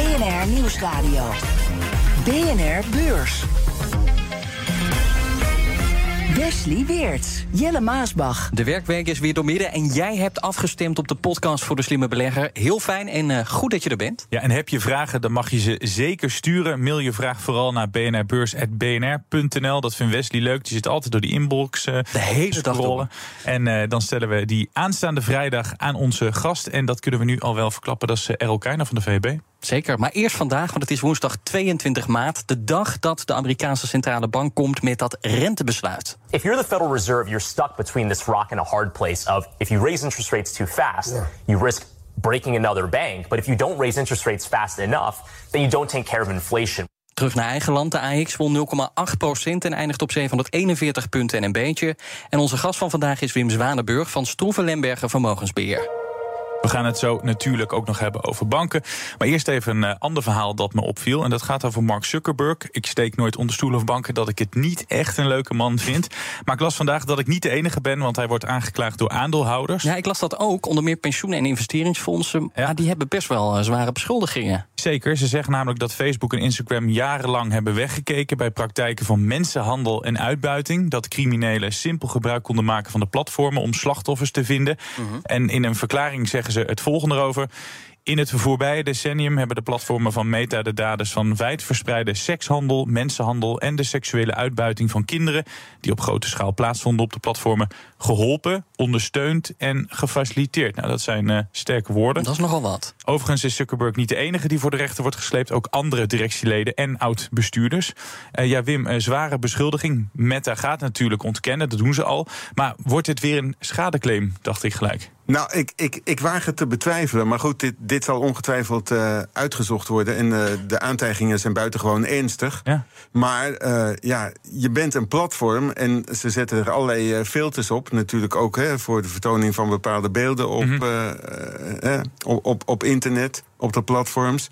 BNR Nieuwsradio. BNR Beurs. Wesley Weert, Jelle Maasbach. De werkweek is weer doormidden en jij hebt afgestemd op de podcast voor de slimme belegger. Heel fijn en uh, goed dat je er bent. Ja, en heb je vragen, dan mag je ze zeker sturen. Mail je vraag vooral naar bnrbeurs.bnr.nl. Dat vindt Wesley leuk. Die zit altijd door die inbox uh, de hele dag rollen. En uh, dan stellen we die aanstaande vrijdag aan onze gast. En dat kunnen we nu al wel verklappen. Dat is Errol Keijner van de VB. Zeker, maar eerst vandaag, want het is woensdag 22 maart, de dag dat de Amerikaanse centrale bank komt met dat rentebesluit. If you're the Federal Reserve, you're stuck between this rock and a hard place of if you raise interest rates too fast, yeah. you risk breaking another bank, but if you don't raise interest rates fast enough, then you don't take care of inflation. Terug naar eigen land. De AX won 0,8% en eindigt op 741 punten en een beetje. En onze gast van vandaag is Wim Zwanenburg van Stroeven Lemberger Vermogensbeheer. We gaan het zo natuurlijk ook nog hebben over banken. Maar eerst even een uh, ander verhaal dat me opviel. En dat gaat over Mark Zuckerberg. Ik steek nooit onder stoelen of banken dat ik het niet echt een leuke man vind. Maar ik las vandaag dat ik niet de enige ben, want hij wordt aangeklaagd door aandeelhouders. Ja, ik las dat ook. Onder meer pensioenen en investeringsfondsen. Ja. die hebben best wel uh, zware beschuldigingen. Zeker. Ze zeggen namelijk dat Facebook en Instagram jarenlang hebben weggekeken bij praktijken van mensenhandel en uitbuiting. Dat criminelen simpel gebruik konden maken van de platformen om slachtoffers te vinden. -huh. En in een verklaring zeggen ze het volgende erover. In het voorbije decennium hebben de platformen van Meta de daders van wijdverspreide sekshandel, mensenhandel en de seksuele uitbuiting van kinderen, die op grote schaal plaatsvonden op de platformen, geholpen, ondersteund en gefaciliteerd. Nou, dat zijn uh, sterke woorden. Dat is nogal wat. Overigens is Zuckerberg niet de enige die voor de rechter wordt gesleept. Ook andere directieleden en oud-bestuurders. Uh, ja, Wim, uh, zware beschuldiging. Meta gaat natuurlijk ontkennen, dat doen ze al. Maar wordt dit weer een schadeclaim, dacht ik gelijk. Nou, ik, ik, ik waag het te betwijfelen. Maar goed, dit, dit zal ongetwijfeld uh, uitgezocht worden. En uh, de aantijgingen zijn buitengewoon ernstig. Ja. Maar uh, ja, je bent een platform en ze zetten er allerlei filters op. Natuurlijk ook hè, voor de vertoning van bepaalde beelden op, mm -hmm. op, op, op internet, op de platforms.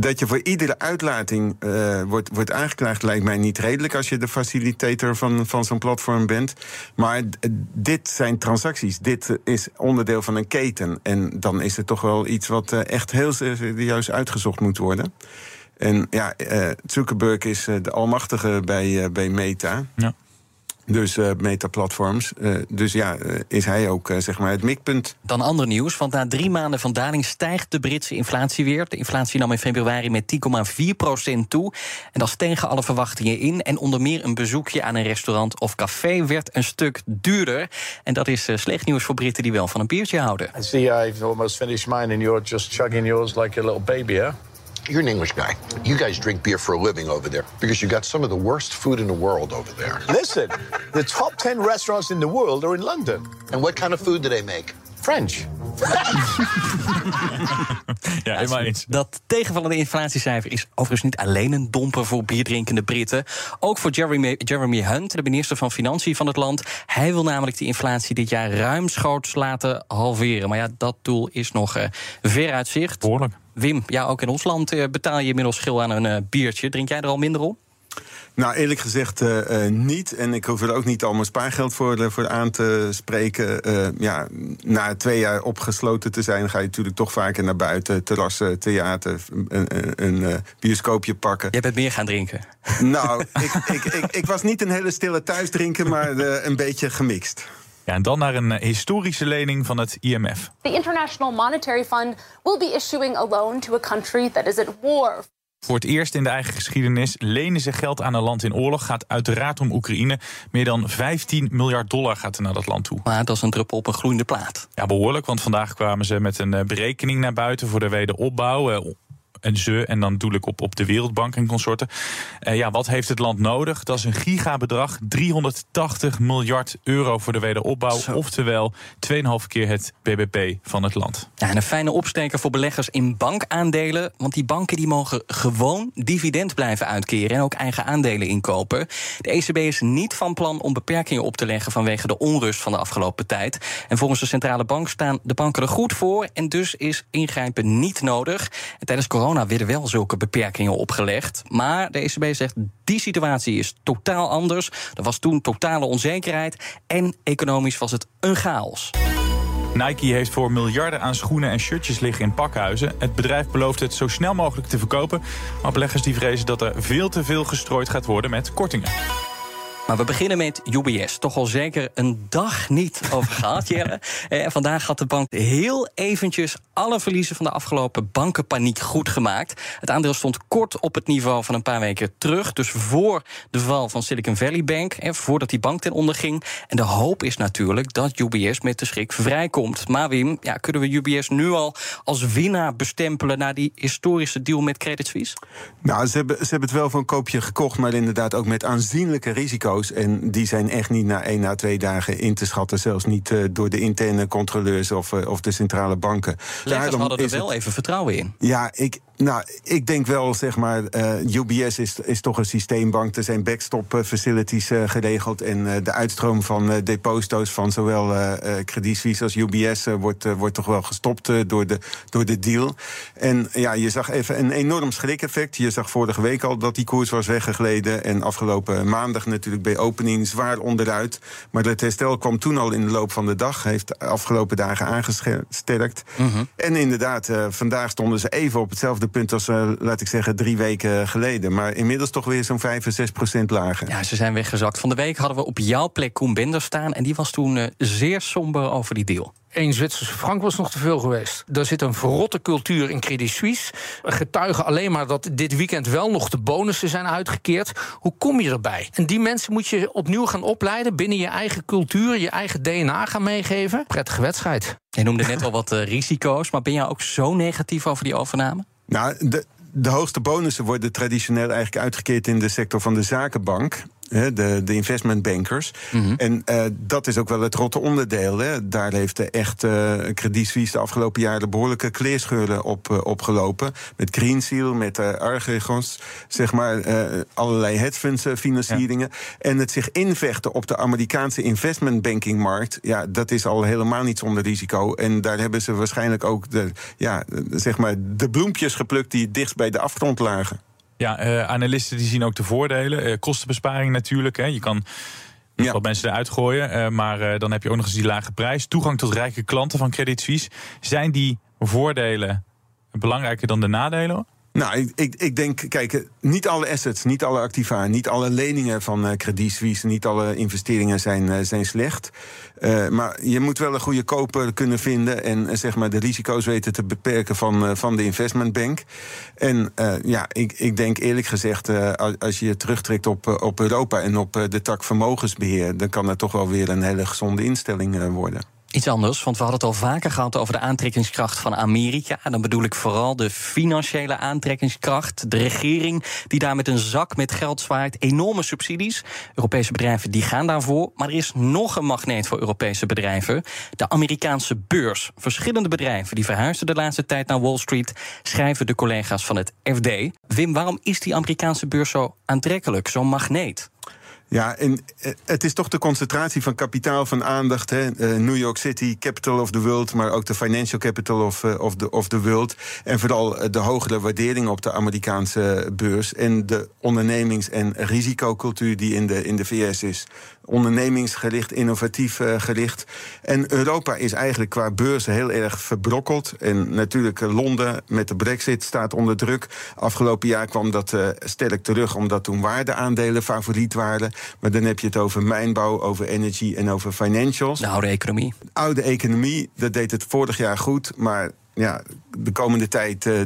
Dat je voor iedere uitlating uh, wordt, wordt aangeklaagd, lijkt mij niet redelijk als je de facilitator van, van zo'n platform bent. Maar dit zijn transacties. Dit is onderdeel van een keten. En dan is het toch wel iets wat uh, echt heel serieus uitgezocht moet worden. En ja, uh, Zuckerberg is de almachtige bij, bij Meta. Ja. Dus uh, metaplatforms. Uh, dus ja, uh, is hij ook zeg maar het mikpunt. Dan ander nieuws, want na drie maanden van daling stijgt de Britse inflatie weer. De inflatie nam in februari met 10,4% toe. En dat is tegen alle verwachtingen in. En onder meer een bezoekje aan een restaurant of café werd een stuk duurder. En dat is slecht nieuws voor Britten die wel van een biertje houden. I see I've almost finished mine and you're just chugging yours like a little baby, huh? You're an English guy. You guys drink beer for a living over there because you got some of the worst food in the world over there. Listen, the top 10 restaurants in the world are in London. And what kind of food do they make? French. ja, helemaal eens. Dat tegenvallende inflatiecijfer is overigens niet alleen een domper voor bierdrinkende Britten. Ook voor Jeremy, Jeremy Hunt, de minister van Financiën van het land. Hij wil namelijk die inflatie dit jaar ruimschoots laten halveren. Maar ja, dat doel is nog uh, ver uit zicht. Behoorlijk. Wim, ja, ook in ons land uh, betaal je inmiddels schil aan een uh, biertje. Drink jij er al minder op? Nou, eerlijk gezegd uh, uh, niet. En ik hoef er ook niet al mijn spaargeld voor, voor aan te spreken. Uh, ja, na twee jaar opgesloten te zijn, ga je natuurlijk toch vaker naar buiten. Terrassen, theater, een, een, een bioscoopje pakken. Jij bent meer gaan drinken. Nou, ik, ik, ik, ik, was niet een hele stille thuisdrinker, maar een beetje gemixt. Ja, en dan naar een historische lening van het IMF. The International Monetary Fund will be issuing a loan to a country that is at war. Voor het eerst in de eigen geschiedenis lenen ze geld aan een land in oorlog. Gaat uiteraard om Oekraïne. Meer dan 15 miljard dollar gaat er naar dat land toe. Maar dat is een druppel op een gloeiende plaat. Ja, behoorlijk. Want vandaag kwamen ze met een berekening naar buiten voor de wederopbouw. En ze, en dan doe ik op, op de Wereldbank en consorten. Uh, ja, wat heeft het land nodig? Dat is een gigabedrag, 380 miljard euro voor de wederopbouw. Oftewel 2,5 keer het BBP van het land. Ja, en een fijne opsteker voor beleggers in bankaandelen. Want die banken die mogen gewoon dividend blijven uitkeren en ook eigen aandelen inkopen. De ECB is niet van plan om beperkingen op te leggen vanwege de onrust van de afgelopen tijd. En volgens de centrale bank staan de banken er goed voor en dus is ingrijpen niet nodig. En tijdens corona werden wel zulke beperkingen opgelegd. Maar de ECB zegt die situatie is totaal anders. Er was toen totale onzekerheid en economisch was het een chaos. Nike heeft voor miljarden aan schoenen en shirtjes liggen in pakhuizen. Het bedrijf belooft het zo snel mogelijk te verkopen. Maar beleggers die vrezen dat er veel te veel gestrooid gaat worden met kortingen. Maar we beginnen met UBS. Toch al zeker een dag niet over gehad, Jelle. En eh, vandaag had de bank heel eventjes alle verliezen van de afgelopen bankenpaniek goed gemaakt. Het aandeel stond kort op het niveau van een paar weken terug. Dus voor de val van Silicon Valley Bank. En voordat die bank ten onder ging. En de hoop is natuurlijk dat UBS met de schrik vrijkomt. Maar Wim, ja, kunnen we UBS nu al als winnaar bestempelen... na die historische deal met Credit Suisse? Nou, ze hebben, ze hebben het wel voor een koopje gekocht... maar inderdaad ook met aanzienlijke risico's en die zijn echt niet na één, na twee dagen in te schatten. Zelfs niet uh, door de interne controleurs of, uh, of de centrale banken. Daarom hadden er wel het... even vertrouwen in. Ja, ik, nou, ik denk wel, zeg maar, uh, UBS is, is toch een systeembank. Er zijn backstop facilities uh, geregeld. En uh, de uitstroom van deposito's van zowel Credit Suisse als UBS wordt, wordt toch wel gestopt door, de, door de deal. En ja, je zag even een enorm schrik-effect. Je zag vorige week al dat die koers was weggegleden. En afgelopen maandag natuurlijk bij opening zwaar onderuit. Maar het herstel kwam toen al in de loop van de dag. Heeft de afgelopen dagen aangesterkt. Mm -hmm. En inderdaad, vandaag stonden ze even op hetzelfde punt als, uh, laat ik zeggen, drie weken geleden. Maar inmiddels toch weer zo'n 5 of 6 procent lager. Ja, ze zijn weggezakt. Van de week hadden we op jouw plek Koen Bender staan. En die was toen uh, zeer somber over die deal. Eén Zwitserse frank was nog te veel geweest. Er zit een verrotte cultuur in Credit Suisse. Getuigen alleen maar dat dit weekend wel nog de bonussen zijn uitgekeerd. Hoe kom je erbij? En die mensen moet je opnieuw gaan opleiden binnen je eigen cultuur, je eigen DNA gaan meegeven. Prettige wedstrijd. Je noemde net al wat uh, risico's, maar ben jij ook zo negatief over die overname? Nou, de, de hoogste bonussen worden traditioneel eigenlijk uitgekeerd in de sector van de zakenbank de, de investmentbankers. Mm En uh, dat is ook wel het rotte onderdeel. Hè. Daar heeft de echt uh, Credit Suisse de afgelopen jaren behoorlijke kleerscheuren op uh, opgelopen. Met Green Seal, met Archegos, zeg maar, allerlei hedgefunds financieringen. Ja. En het zich invechten op de Amerikaanse investmentbankingmarkt, ja, dat is al helemaal niet zonder risico. En daar hebben ze waarschijnlijk ook de, ja, zeg maar, de bloempjes geplukt die dichtst bij de afgrond lagen. Ja, uh, analisten die zien ook de voordelen. Uh, kostenbesparing natuurlijk. Hè. Je kan ja. wat mensen eruit gooien. Uh, maar dan heb je ook nog eens die lage prijs. Toegang tot rijke klanten van Credit Suisse. Zijn die voordelen belangrijker dan de nadelen? Nou, ik, ik, ik, denk, kijk, niet alle assets, niet alle activa, niet alle leningen van uh, Credit Suisse, niet alle investeringen zijn, uh, zijn slecht. Maar je moet wel een goede koper kunnen vinden en zeg maar de risico's weten te beperken van, van de investmentbank. En ja, ik, ik denk eerlijk gezegd, als je je terugtrekt op, op Europa en op de tak vermogensbeheer, dan kan dat toch wel weer een hele gezonde instelling worden. Iets anders, want we hadden het al vaker gehad over de aantrekkingskracht van Amerika. En dan bedoel ik vooral de financiële aantrekkingskracht. De regering die daar met een zak met geld zwaait. Enorme subsidies. Europese bedrijven die gaan daarvoor. Maar er is nog een magneet voor Europese bedrijven. De Amerikaanse beurs. Verschillende bedrijven die verhuisden de laatste tijd naar Wall Street. Schrijven de collega's van het FD. Wim, waarom is die Amerikaanse beurs zo aantrekkelijk, zo'n magneet? Ja, en eh, het is toch de concentratie van kapitaal, van aandacht. Hè? Uh, New York City, capital of the world, maar ook de financial capital of, uh, of, the, of the world. En vooral de hogere waardering op de Amerikaanse beurs. En de ondernemings- en risicocultuur die in de, in de VS is ondernemingsgericht, innovatief uh, gericht. En Europa is eigenlijk qua beurzen heel erg verbrokkeld. En natuurlijk Londen met de brexit staat onder druk. Afgelopen jaar kwam dat uh, sterk terug, omdat toen waardeaandelen favoriet waren. Maar dan heb je het over mijnbouw, over energy en over financials. De oude economie. oude economie, dat deed het vorig jaar goed, maar ja, de komende tijd uh,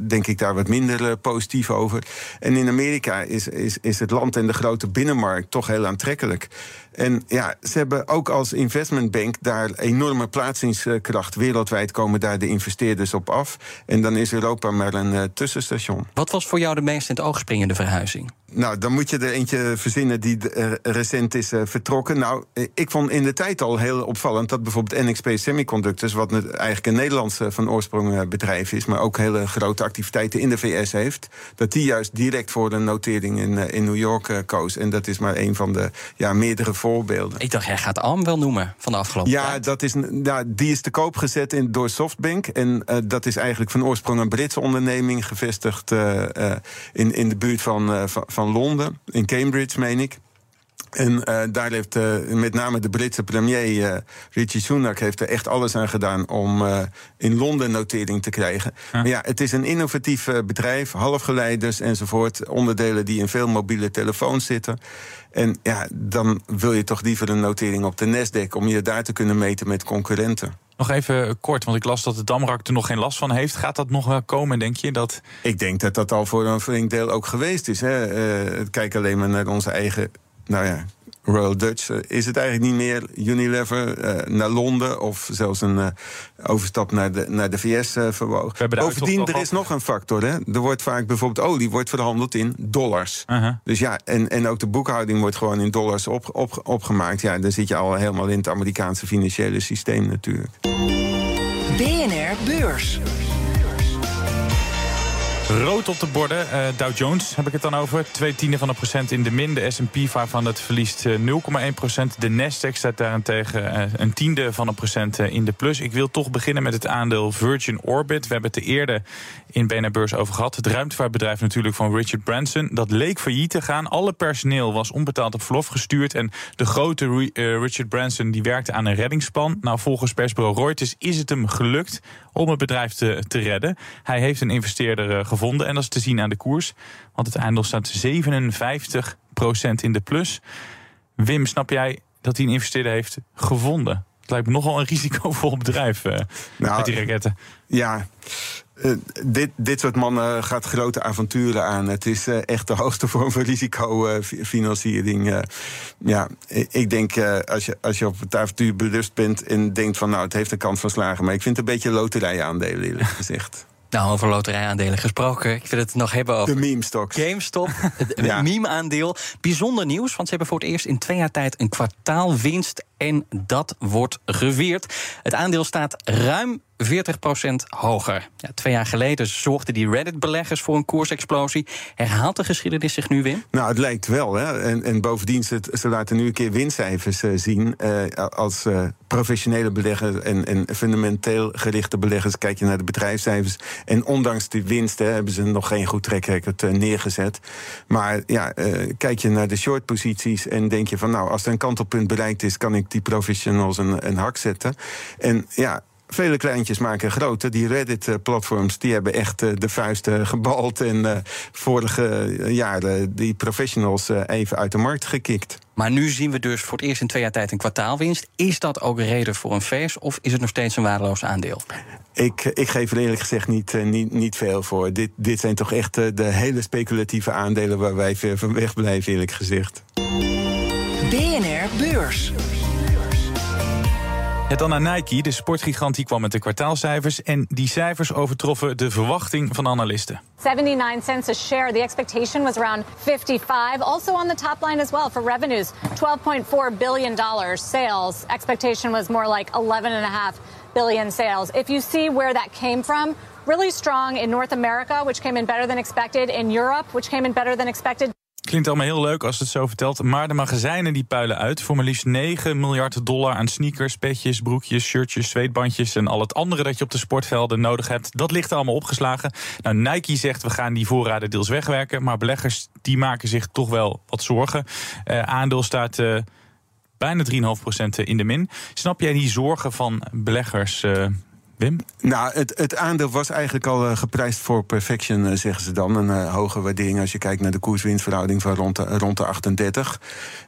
denk ik daar wat minder positief over. En in Amerika is, is, is het land en de grote binnenmarkt toch heel aantrekkelijk. En ja, ze hebben ook als investmentbank daar enorme plaatsingskracht. Wereldwijd komen daar de investeerders op af. En dan is Europa maar een tussenstation. Wat was voor jou de meest in het oog springende verhuizing? Nou, dan moet je er eentje verzinnen die recent is vertrokken. Nou, ik vond in de tijd al heel opvallend dat bijvoorbeeld NXP Semiconductors, wat eigenlijk een Nederlandse van oorsprong bedrijf is, maar ook hele grote activiteiten in de VS heeft, dat die juist direct voor een notering in, in New York koos. En dat is maar een van de ja, meerdere voorbeelden. Ik dacht, jij gaat ARM wel noemen van de afgelopen ja, Dat is, ja, die is te koop gezet in, door Softbank. En uh, dat is eigenlijk van oorsprong een Britse onderneming, gevestigd uh, uh, in, in de buurt van, van, van Londen, in Cambridge, meen ik. En uh, daar heeft uh, met name de Britse premier uh, Richie Sunak heeft er echt alles aan gedaan om in Londen notering te krijgen. Maar ja, het is een innovatief bedrijf, halfgeleiders enzovoort, onderdelen die in veel mobiele telefoons zitten. En ja, dan wil je toch liever een notering op de Nasdaq om je daar te kunnen meten met concurrenten. Nog even kort, want ik las dat de Damrak er nog geen last van heeft. Gaat dat nog komen, denk je? Dat... Ik denk dat dat al voor een flink deel ook geweest is. Hè. kijk alleen maar naar onze eigen nou ja, Royal Dutch uh, is het eigenlijk niet meer. Unilever uh, naar Londen of zelfs een uh, overstap naar de, naar de VS verwogen. Bovendien, er is nog een factor. Hè. Er wordt vaak bijvoorbeeld olie wordt verhandeld in dollars. -huh. Dus ja, en, en ook de boekhouding wordt gewoon in dollars op, op, opgemaakt. Ja, dan zit je al helemaal in het Amerikaanse financiële systeem natuurlijk. BNR Beurs. Rood op de borden. Uh, Dow Jones heb ik het dan over. Twee tiende van een procent in de min. De S&P 500 verliest 0,1 procent. De Nasdaq staat daarentegen uh, een tiende van een procent in de plus. Ik wil toch beginnen met het aandeel Virgin Orbit. We hebben het er eerder in BNR over gehad. Het ruimtevaartbedrijf natuurlijk van Richard Branson. Dat leek failliet te gaan. Alle personeel was onbetaald op verlof gestuurd. En de grote Richard Branson die werkte aan een reddingsplan. Nou, volgens persbureau Reuters is het hem gelukt om het bedrijf te, te redden. Hij heeft een investeerder gevonden gevonden. En dat is te zien aan de koers. Want het aandeel staat 57% in de plus. Wim, snap jij dat hij een investeerder heeft gevonden? Het lijkt me nogal een risicovol bedrijf uh, nou, met die raketten. Ja, uh, dit, dit soort mannen gaat grote avonturen aan. Het is uh, echt de hoogste vorm van risicofinanciering. ja, ik denk als, je, als je op het avontuur bewust bent en denkt van nou, het heeft een kans van slagen. Maar ik vind het een beetje loterijaandelen, eerlijk gezegd. Nou, over loterijaandelen gesproken. Ik wil het nog hebben over... De meme stocks. GameStop, het ja. meme-aandeel. Bijzonder nieuws, want ze hebben voor het eerst in twee jaar tijd... een kwartaalwinst en dat wordt geweerd. Het aandeel staat ruim 40% hoger. Ja, twee jaar geleden zorgden die Reddit-beleggers voor een koersexplosie. Herhaalt de geschiedenis zich nu, Wim? Nou, het lijkt wel. Hè. En, en bovendien, ze, laten nu een keer winstcijfers uh, zien. Uh, als uh, professionele beleggers en, en fundamenteel gerichte beleggers... kijk je naar de bedrijfscijfers. En ondanks die winsten hebben ze nog geen goed trackrecord neergezet. Maar ja, kijk je naar de short-posities en denk je van... nou, als er een kantelpunt bereikt is, kan ik die professionals een, een hak zetten. En ja, vele kleintjes maken grote. Die Reddit-platforms die hebben echt eh, de vuisten gebald. En uh, vorige jaren die professionals uh, even uit de markt gekikt. Maar nu zien we dus voor het eerst in twee jaar tijd een kwartaalwinst. Is dat ook een reden voor een vers of is het nog steeds een waardeloos aandeel? Ik, ik geef er eerlijk gezegd niet, niet, niet veel voor. Dit, dit zijn toch echt de hele speculatieve aandelen waar wij ver van weg blijven, eerlijk gezegd. BNR Beurs. Ja, dan naar Nike. De sportgigant die kwam met de kwartaalcijfers. En die cijfers overtroffen de verwachting van analisten. 79 cents a share. The expectation was around 55. Also on the top line as well for revenues, 12.4 billion dollars sales. Expectation was more like 11.5 billion sales. If you see where that came from, really strong in North America, which came in better than expected. In Europe, which came in better than expected. Klinkt allemaal heel leuk als het zo vertelt. Maar de magazijnen die puilen uit voor maar liefst 9 miljard dollar aan sneakers, petjes, broekjes, shirtjes, zweetbandjes en al het andere dat je op de sportvelden nodig hebt. Dat ligt allemaal opgeslagen. Nou, Nike zegt we gaan die voorraden deels wegwerken. Maar beleggers die maken zich toch wel wat zorgen. Uh, aandeel staat. Uh, bijna 3,5% in de min. Snap jij die zorgen van beleggers, uh, Nou, het, het aandeel was eigenlijk al uh, geprijsd voor perfection, uh, zeggen ze dan. Een uh, hoge waardering als je kijkt naar de koers-winstverhouding van rond de, rond de 38.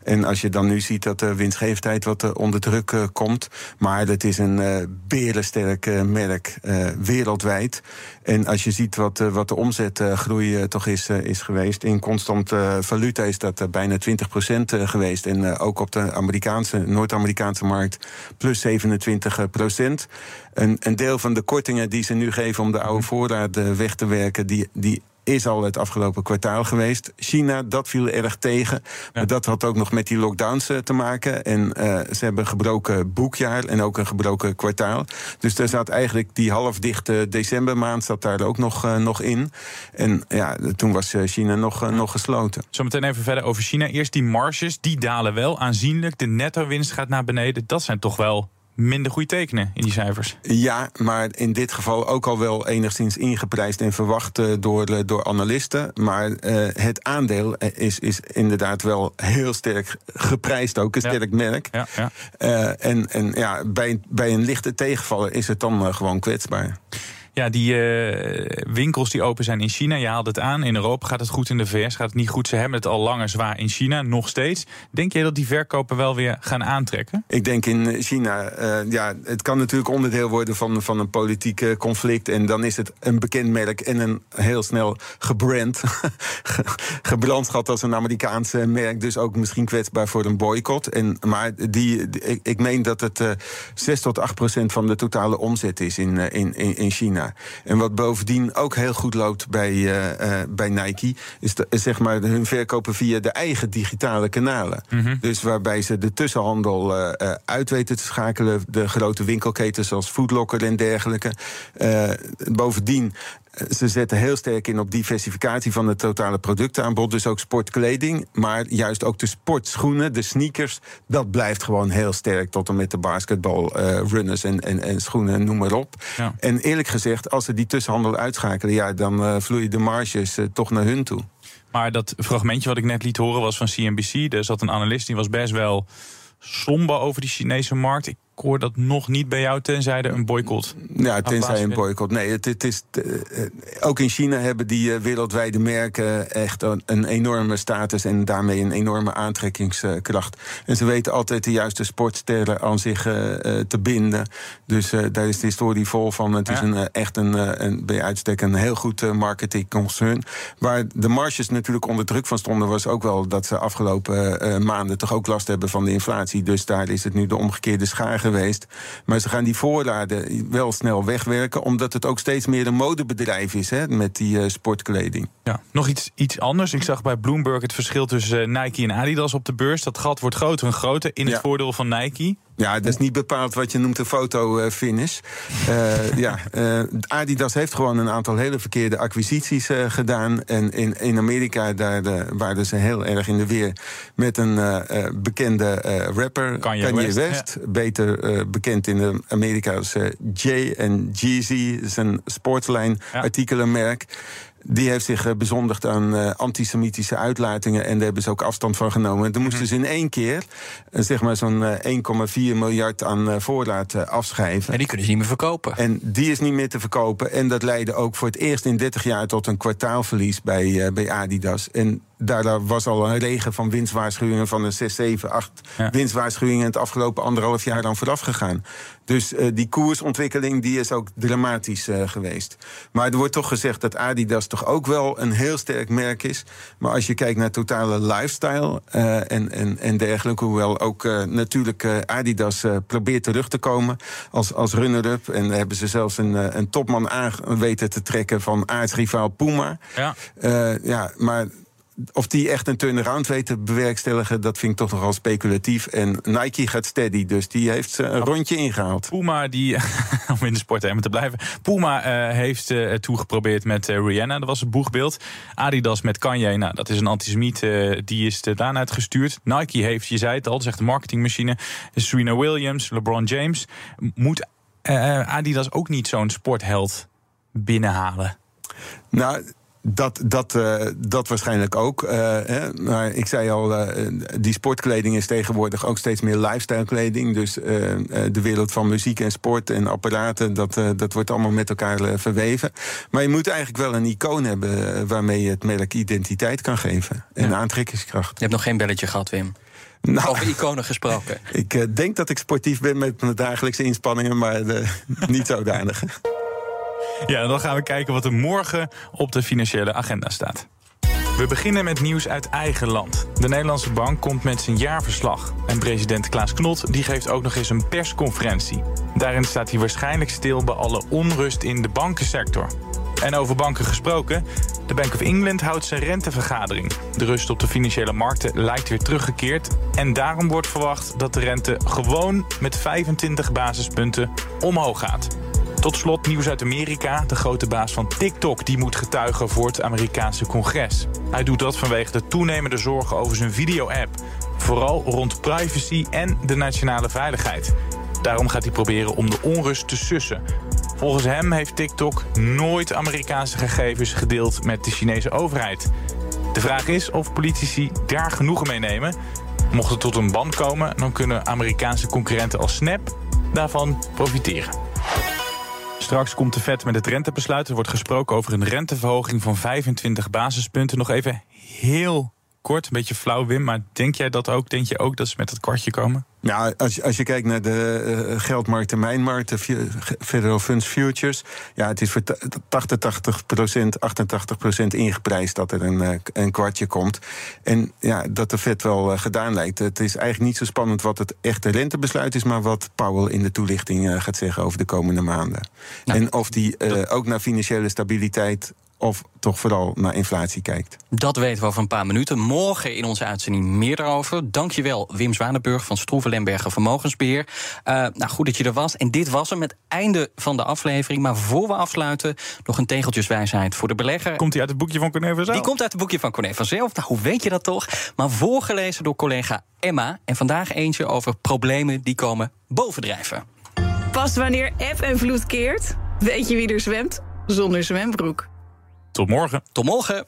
En als je dan nu ziet dat de winstgevendheid wat onder druk komt. Maar het is een berensterk merk wereldwijd. En als je ziet wat, wat de omzetgroei toch is, is geweest. In constant valuta is dat bijna 20% geweest. En ook op de Amerikaanse, Noord-Amerikaanse markt plus 27%. Een, een deel van de kortingen die ze nu geven om de oude voorraad weg te werken, die, die is al het afgelopen kwartaal geweest. China, dat viel erg tegen. Maar dat had ook nog met die lockdowns uh, te maken. En uh, ze hebben een gebroken boekjaar en ook een gebroken kwartaal. Dus daar zat eigenlijk die halfdichte decembermaand zat daar ook nog, uh, nog in. En ja, toen was China nog, nog gesloten. Zometeen even verder over China. Eerst die marges, die dalen wel aanzienlijk. De netto-winst gaat naar beneden. Dat zijn toch wel minder goede tekenen in die cijfers. Ja, maar in dit geval ook al wel enigszins ingeprijsd en verwacht door, door analisten. Maar uh, het aandeel is, is inderdaad wel heel sterk geprijsd ook, een sterk merk. Ja, ja. Uh, en en ja, bij, bij een lichte tegenvaller is het dan uh, gewoon kwetsbaar. Ja, die uh, winkels die open zijn in China, je haalt het aan. In Europa gaat het goed, in de VS gaat het niet goed. Ze hebben het al langer zwaar in China, nog steeds. Denk je dat die verkopen wel weer gaan aantrekken? Ik denk in China, uh, ja, het kan natuurlijk onderdeel worden van, van een politiek conflict. En dan is het een bekend merk en een heel snel gebrand. gebrandschat als een Amerikaanse merk. Dus ook misschien kwetsbaar voor een boycott. En, maar die, ik, ik meen dat het uh, 6 tot 8 procent van de totale omzet is in, in, in China. En wat bovendien ook heel goed loopt bij, uh, uh, bij Nike, is, de, zeg maar hun verkopen via de eigen digitale kanalen. Mm -hmm. Dus waarbij ze de tussenhandel uh, uit weten te schakelen, de grote winkelketens zoals Foodlocker en dergelijke. bovendien ze zetten heel sterk in op diversificatie van het totale productaanbod. Dus ook sportkleding. Maar juist ook de sportschoenen, de sneakers. Dat blijft gewoon heel sterk. Tot en met de basketbal, uh, runners en, en, en, schoenen, noem maar op. Ja. En eerlijk gezegd, als ze die tussenhandel uitschakelen. Ja, dan uh, vloeien de marges uh, toch naar hun toe. Maar dat fragmentje wat ik net liet horen was van CNBC. Er zat een analist die was best wel somber over die Chinese markt. Ik hoor dat nog niet bij jou, tenzij er een boycott. Ja, tenzij een boycott. Nee, het, het is, uh, ook in China hebben die uh, wereldwijde merken echt een, een, enorme status en daarmee een enorme aantrekkingskracht. En ze weten altijd de juiste sportsterren aan zich te binden. Dus daar is de historie vol van. Het ja. is een, echt een, een, bij uitstek een heel goed marketingconcern. Waar de marges natuurlijk onder druk van stonden, was ook wel dat ze afgelopen maanden toch ook last hebben van de inflatie. Dus daar is het nu de omgekeerde schaar geweest. Maar ze gaan die voorraden wel snel wegwerken, omdat het ook steeds meer een modebedrijf is hè, met die uh, sportkleding. Ja, nog iets, iets anders. Ik zag bij Bloomberg het verschil tussen Nike en Adidas op de beurs. Dat gat wordt groter en groter in het voordeel van Nike. Ja, dat is niet bepaald wat je noemt een fotofinish. Uh, ja, uh, Adidas heeft gewoon een aantal hele verkeerde acquisities uh, gedaan. En in, in Amerika daar de, waren ze heel erg in de weer met een bekende rapper, Kanye, Kanye West. West ja. Beter bekend in Amerika als Jay en Jeezy, zijn sportlijn ja. artikelenmerk. Die heeft zich bezondigd aan uh, antisemitische uitlatingen. En daar hebben ze ook afstand van genomen. En toen moesten ze in één keer uh, zeg maar zo'n uh, 1,4 miljard aan voorraad afschrijven. En die kunnen ze niet meer verkopen. En die is niet meer te verkopen. En dat leidde ook voor het eerst in 30 jaar tot een kwartaalverlies bij, bij Adidas. En daar was al een regen van winstwaarschuwingen van een 6, 7, 8 ja. winstwaarschuwingen het afgelopen anderhalf jaar dan vooraf gegaan. Dus uh, die koersontwikkeling die is ook dramatisch uh, geweest. Maar er wordt toch gezegd dat Adidas toch ook wel een heel sterk merk is. Maar als je kijkt naar totale lifestyle uh, en, en, en dergelijke, hoewel ook natuurlijk Adidas probeert terug te komen als, als runner-up. En hebben ze zelfs een, een topman aan weten te trekken van aardsrivaal Puma. Ja, ja maar of die echt een turnaround weet te bewerkstelligen, dat vind ik toch nogal speculatief. En Nike gaat steady, dus die heeft een rondje ingehaald. Puma, die, om in de sport te blijven. Puma uh, heeft uh, toegeprobeerd met uh, Rihanna, dat was het boegbeeld. Adidas met Kanye, nou, dat is een antisemiet, die is de laan uitgestuurd. Nike heeft, je zei het al, zegt de marketingmachine. Serena Williams, LeBron James. Moet Adidas ook niet zo'n sportheld binnenhalen? Nou Dat, dat, uh, dat waarschijnlijk ook. Uh, hè. Maar ik zei al, uh, die sportkleding is tegenwoordig ook steeds meer lifestyle kleding. Dus de wereld van muziek en sport en apparaten, dat, dat wordt allemaal met elkaar verweven. Maar je moet eigenlijk wel een icoon hebben waarmee je het merk identiteit kan geven. En ja. aantrekkingskracht. Je hebt nog geen belletje gehad, Wim. Nou, Over iconen gesproken. Ik denk dat ik sportief ben met mijn dagelijkse inspanningen, maar niet zodanig. Ja, dan gaan we kijken wat er morgen op de financiële agenda staat. We beginnen met nieuws uit eigen land. De Nederlandse bank komt met zijn jaarverslag. En president Klaas Knot die geeft ook nog eens een persconferentie. Daarin staat hij waarschijnlijk stil bij alle onrust in de bankensector. En over banken gesproken, de Bank of England houdt zijn rentevergadering. De rust op de financiële markten lijkt weer teruggekeerd. En daarom wordt verwacht dat de rente gewoon met 25 basispunten omhoog gaat. Tot slot nieuws uit Amerika. De grote baas van TikTok die moet getuigen voor het Amerikaanse congres. Hij doet dat vanwege de toenemende zorgen over zijn video-app. Vooral rond privacy en de nationale veiligheid. Daarom gaat hij proberen om de onrust te sussen. Volgens hem heeft TikTok nooit Amerikaanse gegevens gedeeld met de Chinese overheid. De vraag is of politici daar genoegen mee nemen. Mocht het tot een ban komen, dan kunnen Amerikaanse concurrenten als Snap daarvan profiteren. Straks komt de Fed met het rentebesluit. Er wordt gesproken over een renteverhoging van 25 basispunten. Nog even heel kort, een beetje flauw, Wim. Maar denk jij dat ook? Denk je ook dat ze met het kwartje komen? Ja, als, je, als je kijkt naar de uh, geldmarkt, termijnmarkt, de Federal Funds Futures. Ja, het is voor 88% 88% ingeprijsd dat er een, uh, een kwartje komt. En ja, dat de Fed wel uh, gedaan lijkt. Het is eigenlijk niet zo spannend wat het echte rentebesluit is, maar wat Powell in de toelichting gaat zeggen over de komende maanden. Ja, en of die ook naar financiële stabiliteit of toch vooral naar inflatie kijkt. Dat weten we over een paar minuten. Morgen in onze uitzending meer daarover. Dankjewel Wim Zwanenburg van Stroeven Lemberger Vermogensbeheer. Uh, nou, goed dat je er was. En dit was hem, het einde van de aflevering. Maar voor we afsluiten, nog een tegeltjeswijsheid voor de belegger. Komt die uit het boekje van Corné van Zelf? Die komt uit het boekje van Corné van Zelf. Nou, hoe weet je dat toch? Maar voorgelezen door collega Emma. En vandaag eentje over problemen die komen bovendrijven. Pas wanneer eb en vloed keert, weet je wie er zwemt zonder zwembroek. Tot morgen. Tot morgen.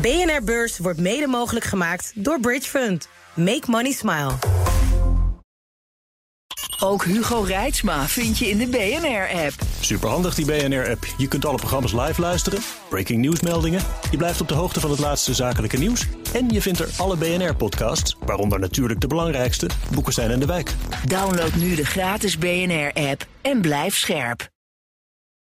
BNR Beurs wordt mede mogelijk gemaakt door Bridge Fund. Make money smile. Ook Hugo Reitsma vind je in de BNR-app. Superhandig die BNR-app. Je kunt alle programma's live luisteren, breaking nieuwsmeldingen. Je blijft op de hoogte van het laatste zakelijke nieuws. En je vindt er alle BNR-podcasts, waaronder natuurlijk de belangrijkste, Boeken zijn in de wijk. Download nu de gratis BNR-app en blijf scherp.